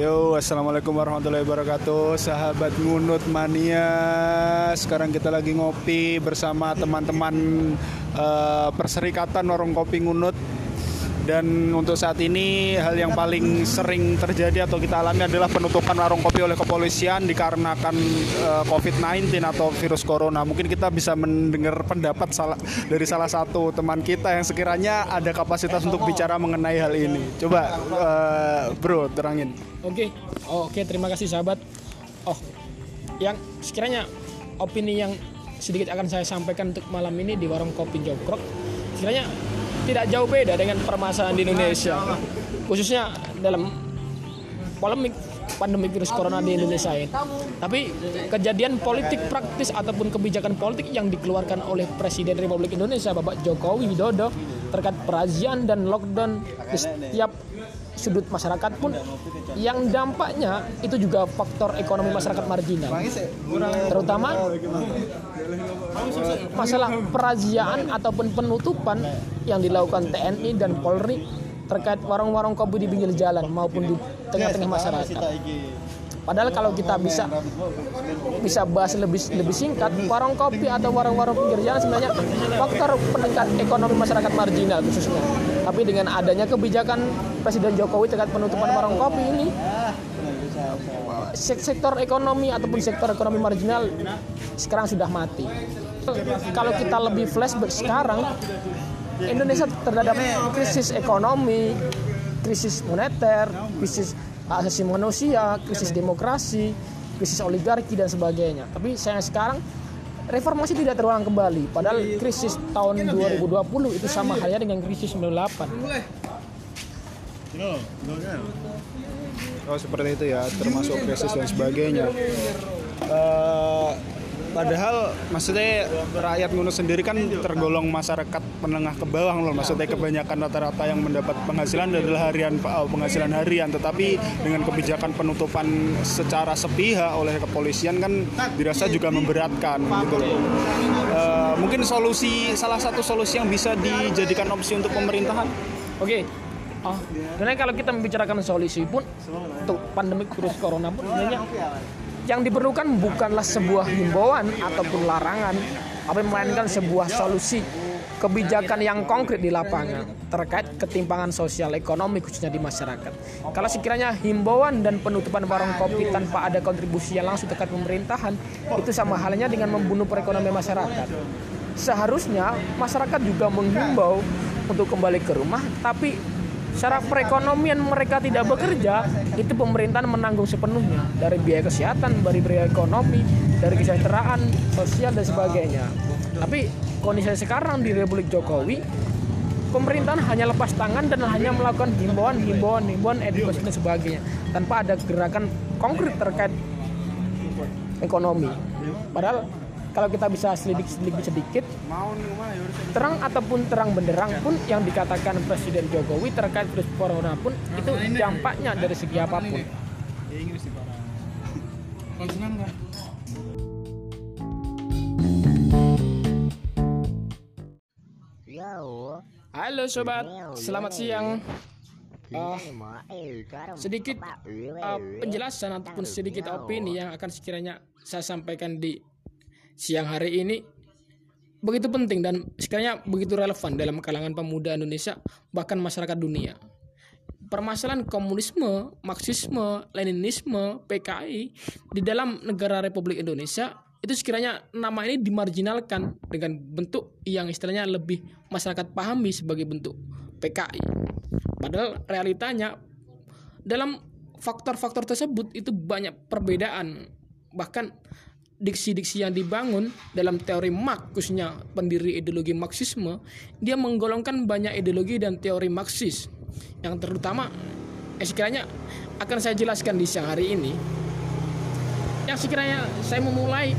Yo, assalamualaikum warahmatullahi wabarakatuh, sahabat ngunut mania. Sekarang kita lagi ngopi bersama teman-teman uh, perserikatan warung kopi ngunut dan untuk saat ini hal yang paling sering terjadi atau kita alami adalah penutupan warung kopi oleh kepolisian dikarenakan uh, COVID-19 atau virus corona. Mungkin kita bisa mendengar pendapat salah, dari salah satu teman kita yang sekiranya ada kapasitas untuk bicara mengenai hal ini. Coba uh, Bro terangin. Oke. Oh, oke, terima kasih sahabat. Oh, yang sekiranya opini yang sedikit akan saya sampaikan untuk malam ini di warung kopi Jogrok. Sekiranya tidak jauh beda dengan permasalahan di Indonesia khususnya dalam polemik pandemi virus corona di Indonesia ini. Tapi kejadian politik praktis ataupun kebijakan politik yang dikeluarkan oleh Presiden Republik Indonesia Bapak Jokowi Widodo terkait perazian dan lockdown di setiap sudut masyarakat pun yang dampaknya itu juga faktor ekonomi masyarakat marginal terutama masalah peraziaan ataupun penutupan yang dilakukan TNI dan Polri terkait warung-warung kopi di pinggir jalan maupun di tengah-tengah masyarakat. Padahal kalau kita bisa bisa bahas lebih lebih singkat, warung kopi atau warung-warung pinggir jalan sebenarnya faktor peningkat ekonomi masyarakat marginal khususnya. Tapi dengan adanya kebijakan Presiden Jokowi terkait penutupan warung kopi ini, sektor ekonomi ataupun sektor ekonomi marginal sekarang sudah mati. Kalau kita lebih flashback sekarang, Indonesia terhadap krisis ekonomi, krisis moneter, krisis asasi manusia, krisis demokrasi, krisis oligarki dan sebagainya. Tapi saya sekarang reformasi tidak terulang kembali. Padahal krisis tahun 2020 itu sama halnya dengan krisis 98. Oh seperti itu ya, termasuk krisis dan sebagainya. Uh, Padahal maksudnya rakyat Ngunut sendiri kan tergolong masyarakat menengah ke bawah loh. Maksudnya kebanyakan rata-rata yang mendapat penghasilan adalah harian oh, penghasilan harian. Tetapi dengan kebijakan penutupan secara sepihak oleh kepolisian kan dirasa juga memberatkan gitu loh. Uh, mungkin solusi salah satu solusi yang bisa dijadikan opsi untuk pemerintahan. Oke, Oh, karena kalau kita membicarakan solusi pun untuk pandemi virus corona pun sebenarnya yang diperlukan bukanlah sebuah himbauan ataupun larangan, tapi melainkan sebuah solusi kebijakan yang konkret di lapangan terkait ketimpangan sosial ekonomi khususnya di masyarakat. Kalau sekiranya himbauan dan penutupan warung kopi tanpa ada kontribusi yang langsung terkait pemerintahan, itu sama halnya dengan membunuh perekonomian masyarakat. Seharusnya masyarakat juga menghimbau untuk kembali ke rumah, tapi secara perekonomian mereka tidak bekerja, itu pemerintahan menanggung sepenuhnya dari biaya kesehatan, dari biaya ekonomi, dari kesejahteraan sosial dan sebagainya. Tapi kondisi sekarang di Republik Jokowi, pemerintahan hanya lepas tangan dan hanya melakukan himbauan, himbauan, himbauan, edukasi dan sebagainya, tanpa ada gerakan konkret terkait ekonomi. Padahal kalau kita bisa selidik sedikit sedikit terang ataupun terang benderang pun yang dikatakan Presiden Jokowi terkait virus corona pun itu dampaknya dari segi apa pun. Halo sobat, selamat siang. Uh, sedikit uh, penjelasan ataupun sedikit opini yang akan sekiranya saya sampaikan di siang hari ini begitu penting dan sekiranya begitu relevan dalam kalangan pemuda Indonesia bahkan masyarakat dunia. Permasalahan komunisme, Marxisme, Leninisme, PKI di dalam negara Republik Indonesia itu sekiranya nama ini dimarginalkan dengan bentuk yang istilahnya lebih masyarakat pahami sebagai bentuk PKI. Padahal realitanya dalam faktor-faktor tersebut itu banyak perbedaan bahkan diksi-diksi yang dibangun dalam teori Marx khususnya pendiri ideologi Marxisme dia menggolongkan banyak ideologi dan teori Marxis yang terutama eh, sekiranya akan saya jelaskan di siang hari ini. Yang sekiranya saya memulai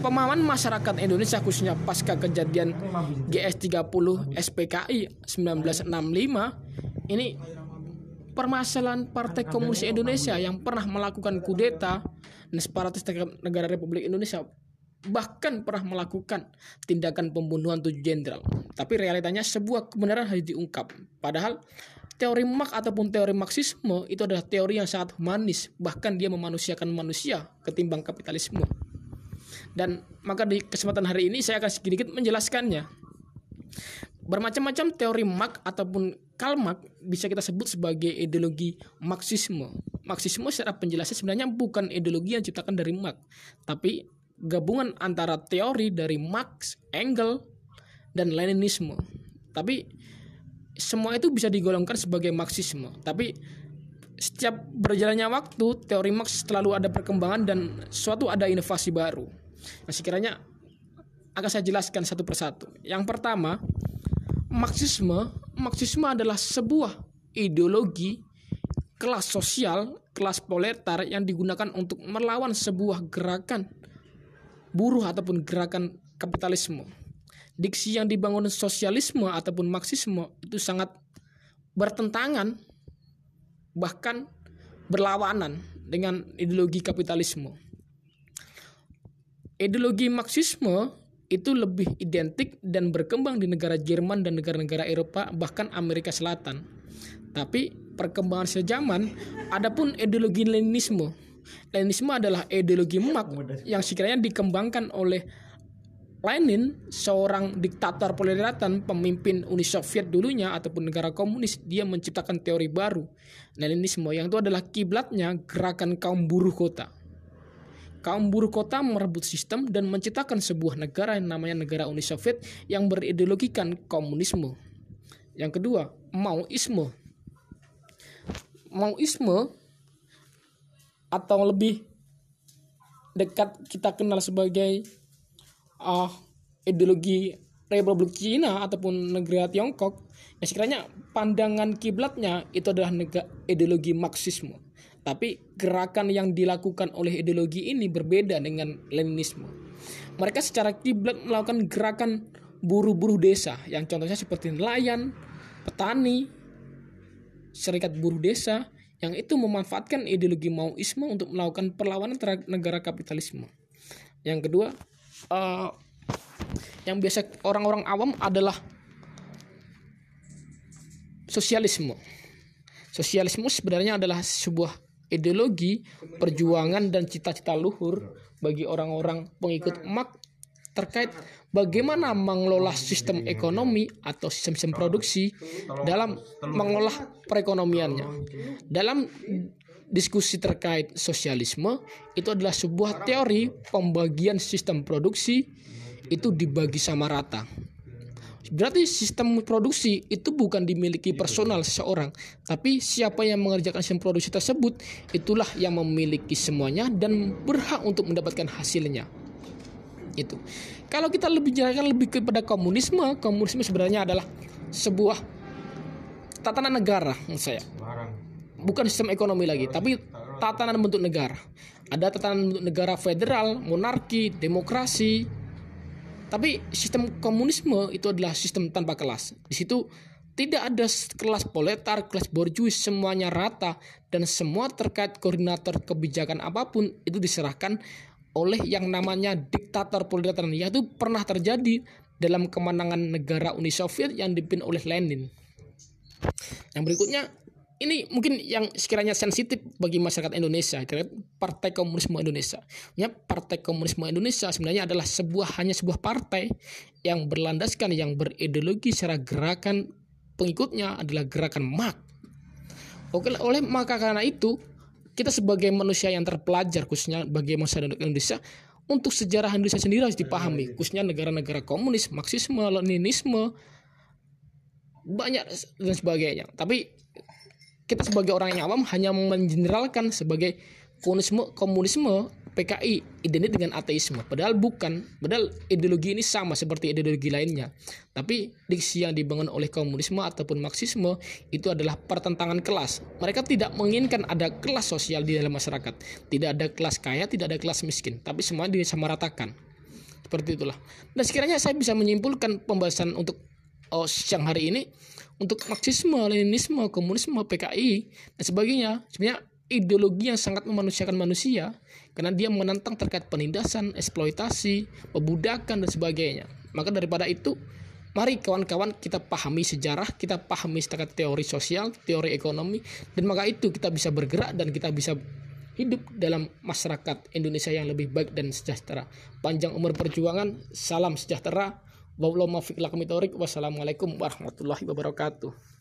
pemahaman masyarakat Indonesia khususnya pasca kejadian GS30 SPKI 1965 ini permasalahan Partai Komunis Indonesia yang pernah melakukan kudeta dan separatis negara Republik Indonesia bahkan pernah melakukan tindakan pembunuhan tujuh jenderal. Tapi realitanya sebuah kebenaran harus diungkap. Padahal teori Marx ataupun teori Marxisme itu adalah teori yang sangat humanis, bahkan dia memanusiakan manusia ketimbang kapitalisme. Dan maka di kesempatan hari ini saya akan sedikit menjelaskannya. Bermacam-macam teori Marx ataupun Karl Marx bisa kita sebut sebagai ideologi Marxisme. Marxisme secara penjelasan sebenarnya bukan ideologi yang diciptakan dari Marx, tapi gabungan antara teori dari Marx, Engels, dan Leninisme. Tapi semua itu bisa digolongkan sebagai Marxisme. Tapi setiap berjalannya waktu, teori Marx selalu ada perkembangan dan suatu ada inovasi baru. Nah, sekiranya akan saya jelaskan satu persatu. Yang pertama, Marxisme, Marxisme adalah sebuah ideologi kelas sosial, kelas proletar yang digunakan untuk melawan sebuah gerakan buruh ataupun gerakan kapitalisme diksi yang dibangun sosialisme ataupun marxisme itu sangat bertentangan bahkan berlawanan dengan ideologi kapitalisme. Ideologi marxisme itu lebih identik dan berkembang di negara Jerman dan negara-negara Eropa bahkan Amerika Selatan. Tapi perkembangan sejaman adapun ideologi Leninisme. Leninisme adalah ideologi Marx yang sekiranya dikembangkan oleh Lenin, seorang diktator proletariatan, pemimpin Uni Soviet dulunya ataupun negara komunis, dia menciptakan teori baru, Leninisme, yang itu adalah kiblatnya gerakan kaum buruh kota. Kaum buruh kota merebut sistem dan menciptakan sebuah negara yang namanya negara Uni Soviet yang berideologikan komunisme. Yang kedua, Maoisme. Maoisme atau lebih dekat kita kenal sebagai uh, ideologi Republik Cina ataupun negara Tiongkok, ya sekiranya pandangan kiblatnya itu adalah negara ideologi Marxisme. Tapi gerakan yang dilakukan oleh ideologi ini berbeda dengan Leninisme. Mereka secara kiblat melakukan gerakan buruh-buruh desa yang contohnya seperti nelayan, petani, serikat buruh desa yang itu memanfaatkan ideologi Maoisme untuk melakukan perlawanan terhadap negara kapitalisme. Yang kedua, uh, yang biasa orang-orang awam adalah sosialisme. Sosialisme sebenarnya adalah sebuah ideologi perjuangan dan cita-cita luhur bagi orang-orang pengikut Marx terkait bagaimana mengelola sistem ekonomi atau sistem-sistem produksi dalam mengolah perekonomiannya. Dalam diskusi terkait sosialisme itu adalah sebuah teori pembagian sistem produksi itu dibagi sama rata. Berarti sistem produksi itu bukan dimiliki personal seseorang, tapi siapa yang mengerjakan sistem produksi tersebut itulah yang memiliki semuanya dan berhak untuk mendapatkan hasilnya. Itu. Kalau kita lebih jelaskan lebih kepada komunisme, komunisme sebenarnya adalah sebuah tatanan negara menurut saya bukan sistem ekonomi lagi, tapi tatanan bentuk negara. Ada tatanan bentuk negara federal, monarki, demokrasi. Tapi sistem komunisme itu adalah sistem tanpa kelas. Di situ tidak ada kelas proletar, kelas borjuis, semuanya rata dan semua terkait koordinator kebijakan apa pun itu diserahkan oleh yang namanya diktator proletar yaitu pernah terjadi dalam kemenangan negara Uni Soviet yang dipimpin oleh Lenin. Yang berikutnya ini mungkin yang sekiranya sensitif bagi masyarakat Indonesia, kira Partai Komunisme Indonesia. Ya, Partai Komunisme Indonesia sebenarnya adalah sebuah hanya sebuah partai yang berlandaskan yang berideologi secara gerakan pengikutnya adalah gerakan mak. Oke, oleh maka karena itu kita sebagai manusia yang terpelajar khususnya bagi masyarakat Indonesia untuk sejarah Indonesia sendiri harus dipahami khususnya negara-negara komunis, Marxisme, Leninisme banyak dan sebagainya. Tapi kita sebagai orang yang awam hanya mengeneralkan sebagai komunisme komunisme PKI identik dengan ateisme. Padahal bukan. Padahal ideologi ini sama seperti ideologi lainnya. Tapi diksi yang dibangun oleh komunisme ataupun marxisme itu adalah pertentangan kelas. Mereka tidak menginginkan ada kelas sosial di dalam masyarakat. Tidak ada kelas kaya tidak ada kelas miskin. Tapi semua disamaratakan. Seperti itulah. Dan sekiranya saya bisa menyimpulkan pembahasan untuk oh, siang hari ini untuk Marxisme, Leninisme, komunisme, PKI dan sebagainya sebenarnya ideologi yang sangat memanusiakan manusia karena dia menantang terkait penindasan, eksploitasi, pebudakan dan sebagainya. Maka daripada itu Mari kawan-kawan kita pahami sejarah, kita pahami sekat teori sosial, teori ekonomi, dan maka itu kita bisa bergerak dan kita bisa hidup dalam masyarakat Indonesia yang lebih baik dan sejahtera. Panjang umur perjuangan, salam sejahtera. Wassalamualaikum warahmatullahi wabarakatuh.